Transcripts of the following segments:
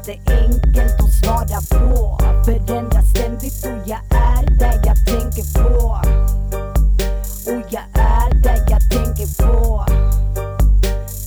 inte enkelt att svara på. Förändras ständigt och jag är där jag tänker på. Och jag är där jag tänker på.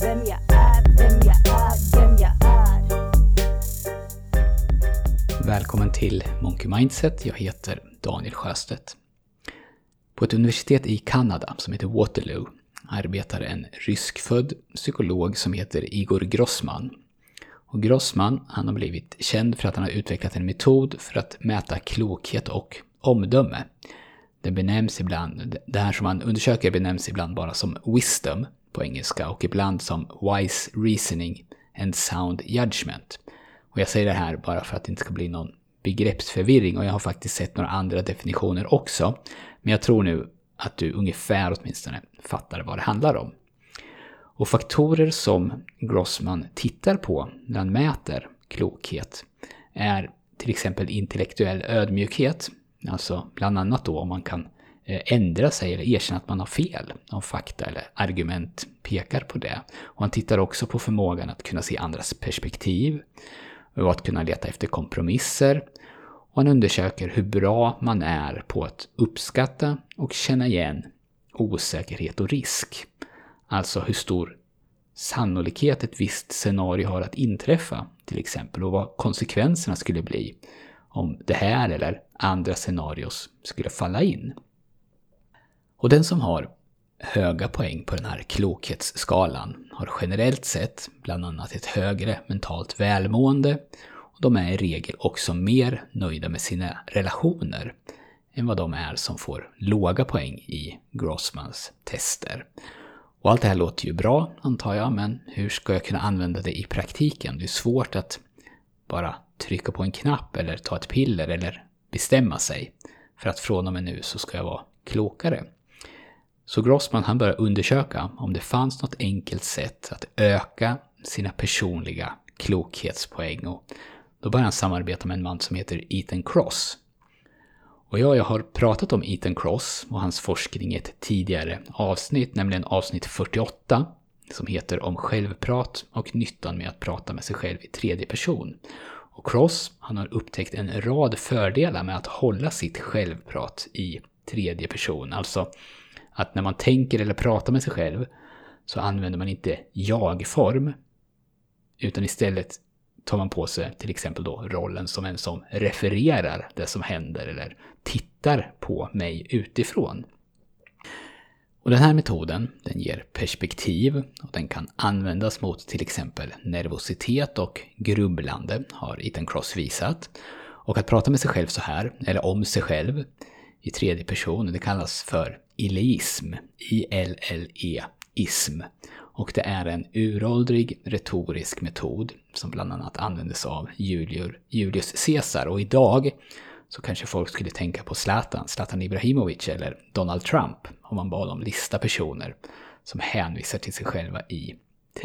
Vem jag är, vem jag är, vem jag är. Välkommen till Monkey Mindset. Jag heter Daniel Sjöstedt. På ett universitet i Kanada som heter Waterloo arbetar en ryskfödd psykolog som heter Igor Grossman. Och Grossman han har blivit känd för att han har utvecklat en metod för att mäta klokhet och omdöme. Det benämns ibland, det här som man undersöker benämns ibland bara som wisdom på engelska och ibland som wise reasoning and sound judgment. Och jag säger det här bara för att det inte ska bli någon begreppsförvirring och jag har faktiskt sett några andra definitioner också. Men jag tror nu att du ungefär åtminstone fattar vad det handlar om. Och faktorer som Grossman tittar på när han mäter klokhet är till exempel intellektuell ödmjukhet, alltså bland annat då om man kan eh, ändra sig eller erkänna att man har fel om fakta eller argument pekar på det. Och han tittar också på förmågan att kunna se andras perspektiv och att kunna leta efter kompromisser och han undersöker hur bra man är på att uppskatta och känna igen osäkerhet och risk. Alltså hur stor sannolikhet ett visst scenario har att inträffa till exempel och vad konsekvenserna skulle bli om det här eller andra scenarios skulle falla in. Och den som har höga poäng på den här klokhetsskalan har generellt sett bland annat ett högre mentalt välmående och de är i regel också mer nöjda med sina relationer än vad de är som får låga poäng i Grossmans tester. Och allt det här låter ju bra, antar jag, men hur ska jag kunna använda det i praktiken? Det är svårt att bara trycka på en knapp eller ta ett piller eller bestämma sig för att från och med nu så ska jag vara klokare. Så Grossman han började undersöka om det fanns något enkelt sätt att öka sina personliga klokhetspoäng och då började han samarbeta med en man som heter Ethan Cross. Och jag, jag har pratat om Ethan Cross och hans forskning i ett tidigare avsnitt, nämligen avsnitt 48, som heter om självprat och nyttan med att prata med sig själv i tredje person. Och Cross, han har upptäckt en rad fördelar med att hålla sitt självprat i tredje person. Alltså att när man tänker eller pratar med sig själv så använder man inte jag-form, utan istället tar man på sig till exempel då rollen som en som refererar det som händer eller tittar på mig utifrån. Och den här metoden den ger perspektiv och den kan användas mot till exempel nervositet och grubblande, har Ethan Cross visat. Och att prata med sig själv så här, eller om sig själv, i tredje person, det kallas för ileism ism. Och det är en uråldrig retorisk metod som bland annat användes av Julius Caesar. Och idag så kanske folk skulle tänka på Zlatan, Zlatan Ibrahimovic eller Donald Trump om man bad dem lista personer som hänvisar till sig själva i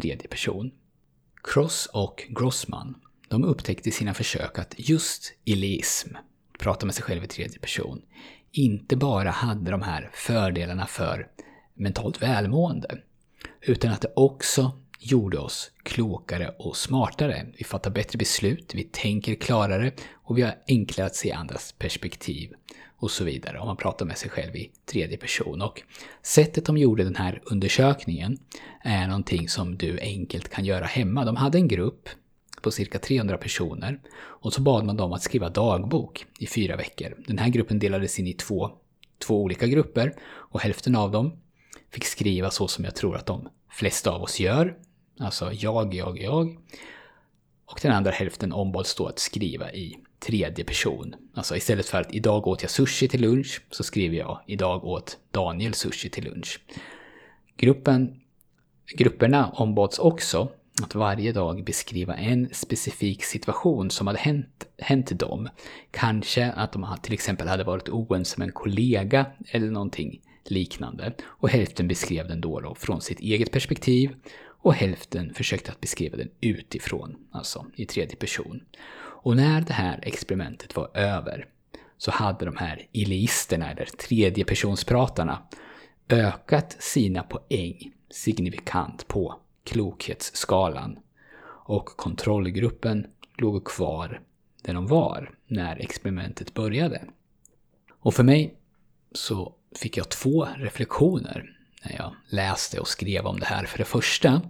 tredje person. Cross och Grossman de upptäckte i sina försök att just ilism, prata med sig själv i tredje person, inte bara hade de här fördelarna för mentalt välmående, utan att det också gjorde oss klokare och smartare. Vi fattar bättre beslut, vi tänker klarare och vi har enklare att se andras perspektiv och så vidare om man pratar med sig själv i tredje person. Och sättet de gjorde den här undersökningen är någonting som du enkelt kan göra hemma. De hade en grupp på cirka 300 personer och så bad man dem att skriva dagbok i fyra veckor. Den här gruppen delades in i två, två olika grupper och hälften av dem fick skriva så som jag tror att de flesta av oss gör. Alltså jag, jag, jag. Och den andra hälften ombads då att skriva i tredje person. Alltså istället för att idag åt jag sushi till lunch så skriver jag idag åt Daniel sushi till lunch. Gruppen, grupperna ombads också att varje dag beskriva en specifik situation som hade hänt, hänt dem. Kanske att de till exempel hade varit oense med en kollega eller någonting liknande. Och hälften beskrev den då, då från sitt eget perspektiv och hälften försökte att beskriva den utifrån, alltså i tredje person. Och när det här experimentet var över så hade de här ilisterna, eller tredjepersonspratarna, ökat sina poäng signifikant på klokhetsskalan. Och kontrollgruppen låg kvar där de var när experimentet började. Och för mig så fick jag två reflektioner när jag läste och skrev om det här. För det första,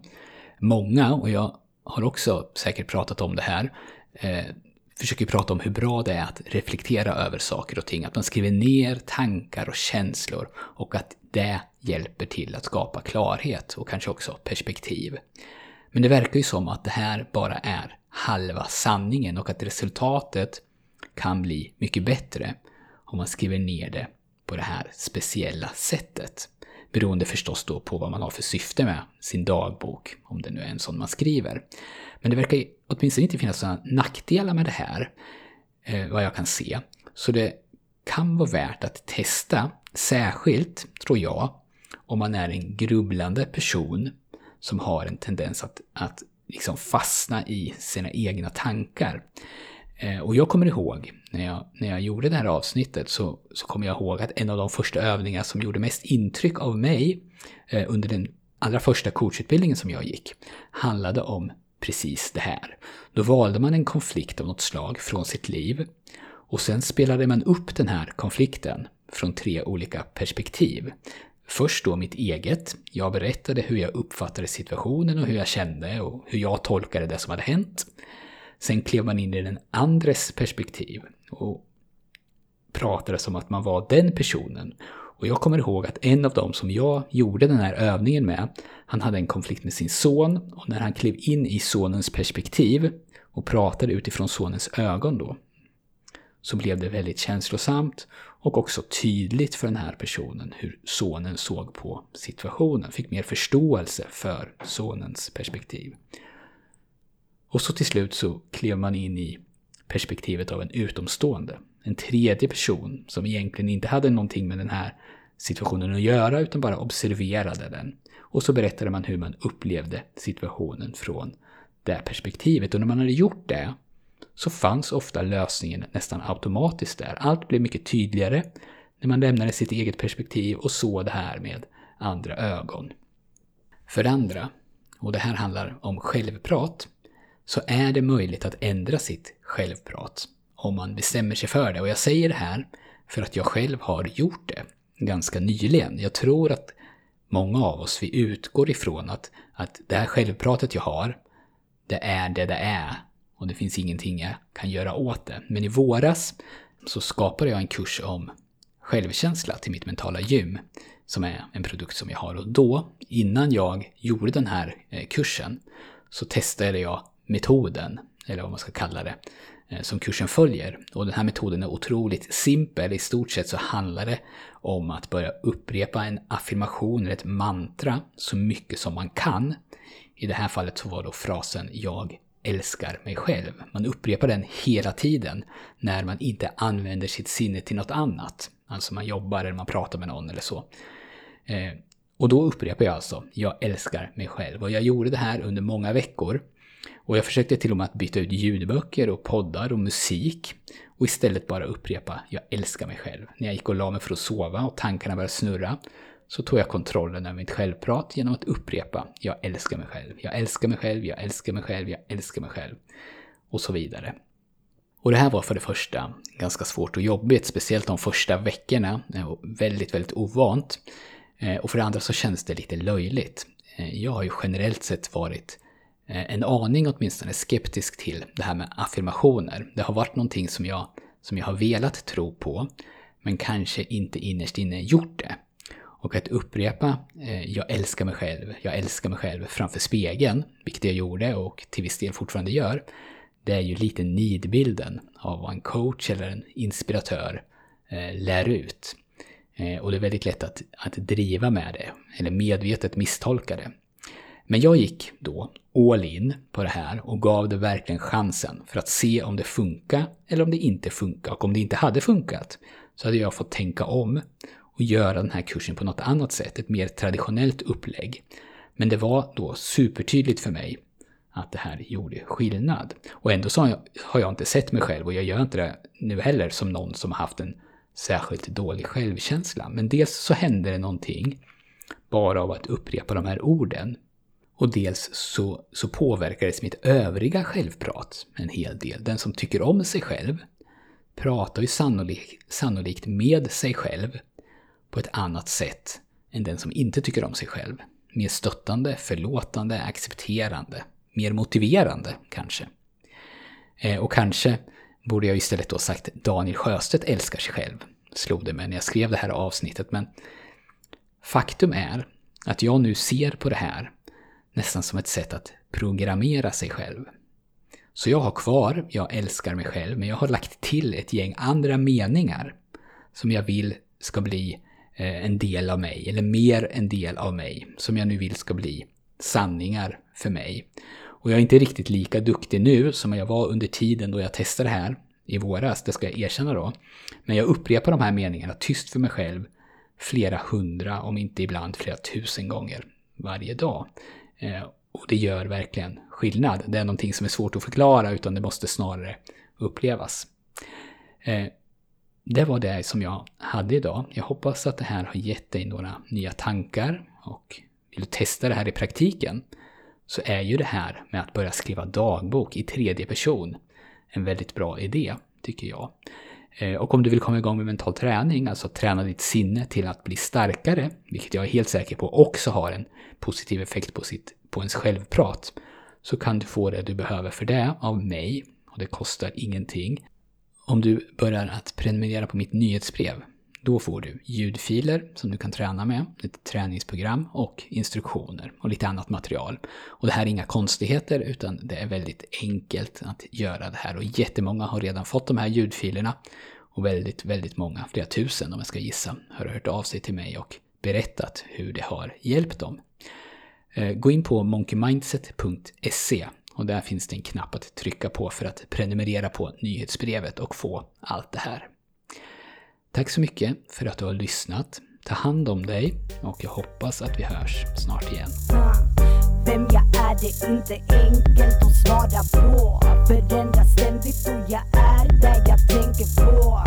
många, och jag har också säkert pratat om det här, eh, försöker prata om hur bra det är att reflektera över saker och ting. Att man skriver ner tankar och känslor och att det hjälper till att skapa klarhet och kanske också perspektiv. Men det verkar ju som att det här bara är halva sanningen och att resultatet kan bli mycket bättre om man skriver ner det på det här speciella sättet. Beroende förstås då på vad man har för syfte med sin dagbok, om det nu är en sån man skriver. Men det verkar åtminstone inte finnas några nackdelar med det här, eh, vad jag kan se. Så det kan vara värt att testa, särskilt, tror jag, om man är en grubblande person som har en tendens att, att liksom fastna i sina egna tankar. Eh, och jag kommer ihåg, när jag, när jag gjorde det här avsnittet, så, så kommer jag ihåg att en av de första övningar som gjorde mest intryck av mig eh, under den allra första coachutbildningen som jag gick, handlade om precis det här. Då valde man en konflikt av något slag från sitt liv och sen spelade man upp den här konflikten från tre olika perspektiv. Först då mitt eget. Jag berättade hur jag uppfattade situationen och hur jag kände och hur jag tolkade det som hade hänt. Sen klev man in i den andres perspektiv och pratade som att man var den personen. Och jag kommer ihåg att en av dem som jag gjorde den här övningen med, han hade en konflikt med sin son och när han klev in i sonens perspektiv och pratade utifrån sonens ögon då, så blev det väldigt känslosamt och också tydligt för den här personen hur sonen såg på situationen, fick mer förståelse för sonens perspektiv. Och så till slut så klev man in i perspektivet av en utomstående. En tredje person som egentligen inte hade någonting med den här situationen att göra utan bara observerade den. Och så berättade man hur man upplevde situationen från det perspektivet. Och när man hade gjort det så fanns ofta lösningen nästan automatiskt där. Allt blev mycket tydligare när man lämnade sitt eget perspektiv och såg det här med andra ögon. För det andra, och det här handlar om självprat, så är det möjligt att ändra sitt självprat om man bestämmer sig för det. Och jag säger det här för att jag själv har gjort det ganska nyligen. Jag tror att många av oss, vi utgår ifrån att, att det här självpratet jag har, det är det det är och det finns ingenting jag kan göra åt det. Men i våras så skapade jag en kurs om självkänsla till mitt mentala gym, som är en produkt som jag har. Och då, innan jag gjorde den här eh, kursen, så testade jag metoden, eller vad man ska kalla det, eh, som kursen följer. Och den här metoden är otroligt simpel. I stort sett så handlar det om att börja upprepa en affirmation eller ett mantra så mycket som man kan. I det här fallet så var då frasen “Jag älskar mig själv”. Man upprepar den hela tiden när man inte använder sitt sinne till något annat. Alltså man jobbar eller man pratar med någon eller så. Eh, och då upprepar jag alltså “Jag älskar mig själv” och jag gjorde det här under många veckor. Och jag försökte till och med att byta ut ljudböcker och poddar och musik och istället bara upprepa “Jag älskar mig själv”. När jag gick och la mig för att sova och tankarna började snurra så tog jag kontrollen över mitt självprat genom att upprepa “Jag älskar mig själv”, “Jag älskar mig själv”, “Jag älskar mig själv”, “Jag älskar mig själv” och så vidare. Och det här var för det första ganska svårt och jobbigt, speciellt de första veckorna. Eh, väldigt, väldigt ovant. Eh, och för det andra så kändes det lite löjligt. Eh, jag har ju generellt sett varit Eh, en aning åtminstone skeptisk till det här med affirmationer. Det har varit någonting som jag, som jag har velat tro på, men kanske inte innerst inne gjort det. Och att upprepa eh, “jag älskar mig själv, jag älskar mig själv” framför spegeln, vilket jag gjorde och till viss del fortfarande gör, det är ju lite nidbilden av vad en coach eller en inspiratör eh, lär ut. Eh, och det är väldigt lätt att, att driva med det, eller medvetet misstolka det. Men jag gick då all in på det här och gav det verkligen chansen för att se om det funkar eller om det inte funkar. Och om det inte hade funkat så hade jag fått tänka om och göra den här kursen på något annat sätt, ett mer traditionellt upplägg. Men det var då supertydligt för mig att det här gjorde skillnad. Och ändå så har jag inte sett mig själv, och jag gör inte det nu heller, som någon som har haft en särskilt dålig självkänsla. Men dels så hände det någonting bara av att upprepa de här orden och dels så, så påverkar det mitt övriga självprat en hel del. Den som tycker om sig själv pratar ju sannolikt, sannolikt med sig själv på ett annat sätt än den som inte tycker om sig själv. Mer stöttande, förlåtande, accepterande, mer motiverande kanske. Eh, och kanske borde jag istället då sagt Daniel Sjöstedt älskar sig själv, slog det mig när jag skrev det här avsnittet. Men faktum är att jag nu ser på det här nästan som ett sätt att programmera sig själv. Så jag har kvar Jag älskar mig själv, men jag har lagt till ett gäng andra meningar som jag vill ska bli eh, en del av mig, eller mer en del av mig, som jag nu vill ska bli sanningar för mig. Och jag är inte riktigt lika duktig nu som jag var under tiden då jag testade det här i våras, det ska jag erkänna då. Men jag upprepar de här meningarna tyst för mig själv flera hundra, om inte ibland flera tusen gånger varje dag. Eh, och det gör verkligen skillnad. Det är någonting som är svårt att förklara utan det måste snarare upplevas. Eh, det var det som jag hade idag. Jag hoppas att det här har gett dig några nya tankar och vill du testa det här i praktiken så är ju det här med att börja skriva dagbok i tredje person en väldigt bra idé, tycker jag. Eh, och om du vill komma igång med mental träning, alltså träna ditt sinne till att bli starkare, vilket jag är helt säker på också har en positiv effekt på, sitt, på ens självprat, så kan du få det du behöver för det av mig. Och det kostar ingenting. Om du börjar att prenumerera på mitt nyhetsbrev, då får du ljudfiler som du kan träna med, ett träningsprogram och instruktioner och lite annat material. Och det här är inga konstigheter utan det är väldigt enkelt att göra det här och jättemånga har redan fått de här ljudfilerna och väldigt, väldigt många, flera tusen om jag ska gissa, har hört av sig till mig och berättat hur det har hjälpt dem. Eh, gå in på monkeymindset.se och där finns det en knapp att trycka på för att prenumerera på nyhetsbrevet och få allt det här. Tack så mycket för att du har lyssnat. Ta hand om dig och jag hoppas att vi hörs snart igen. Vem jag är det är inte enkelt att svara på Förändras ständigt och jag är där jag tänker på.